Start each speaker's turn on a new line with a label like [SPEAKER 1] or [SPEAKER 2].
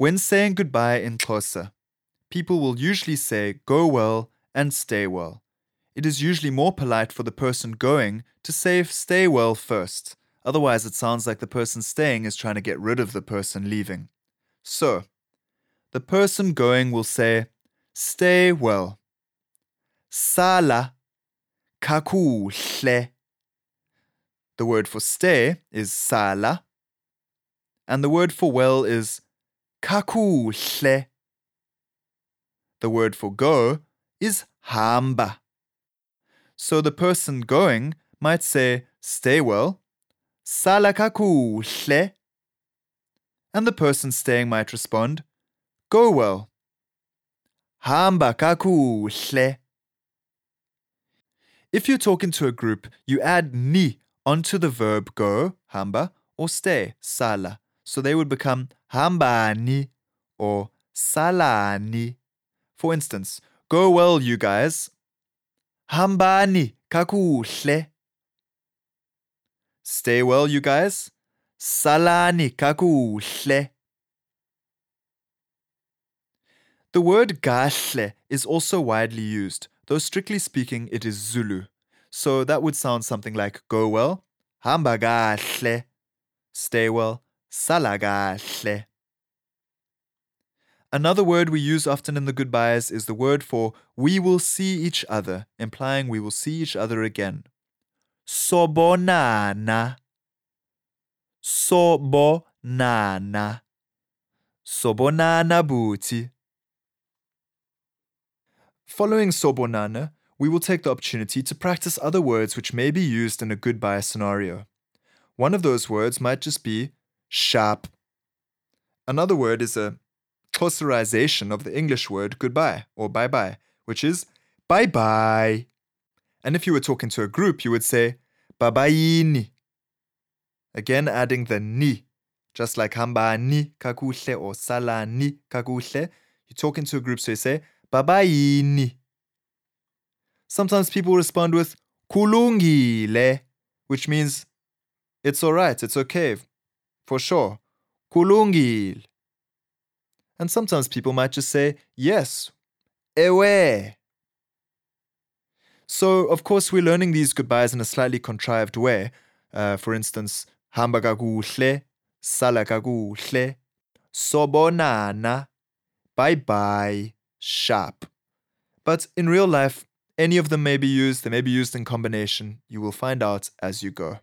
[SPEAKER 1] When saying goodbye in Xhosa, people will usually say go well and stay well. It is usually more polite for the person going to say stay well first. Otherwise, it sounds like the person staying is trying to get rid of the person leaving. So, the person going will say stay well. Sala kakuhle. The word for stay is sala, and the word for well is kakuhle. The word for go is hamba. So the person going might say stay well, sala kakuhle. And the person staying might respond, go well. Hamba kakuhle. If you're talking to a group, you add ni onto the verb go, hamba, or stay, sala. So they would become hambani or salani. For instance, go well, you guys. Hambani kakuhle. Stay well, you guys. Salani kakuhle. The word kahle is also widely used, though strictly speaking it is Zulu. So that would sound something like go well, hamba kahle, stay well, sala kahle. Another word we use often in the goodbyes is the word for we will see each other, implying we will see each other again. Sobonana. Sobonana. Sobonana buti. Following Sobonana, we will take the opportunity to practice other words which may be used in a goodbye scenario. One of those words might just be sharp. Another word is a Xhosaization of the English word goodbye or bye bye, which is bhayibhayi. And if you were talking to a group, you would say bhayibhayini. Again, adding the ni, just like hambani kakuhle or sala ni kakuhle. You're talking to a group, so you say bhayibhayini. Sometimes people respond with kulungile, which means it's all right, it's okay, for sure. Kulungile. And sometimes people might just say yes, ewe. So, of course, we're learning these goodbyes in a slightly contrived way. Uh, for instance, hamba kakuhle, sala kakuhle, sobonana, bye bye, sharp. But in real life, any of them may be used, they may be used in combination. You will find out as you go.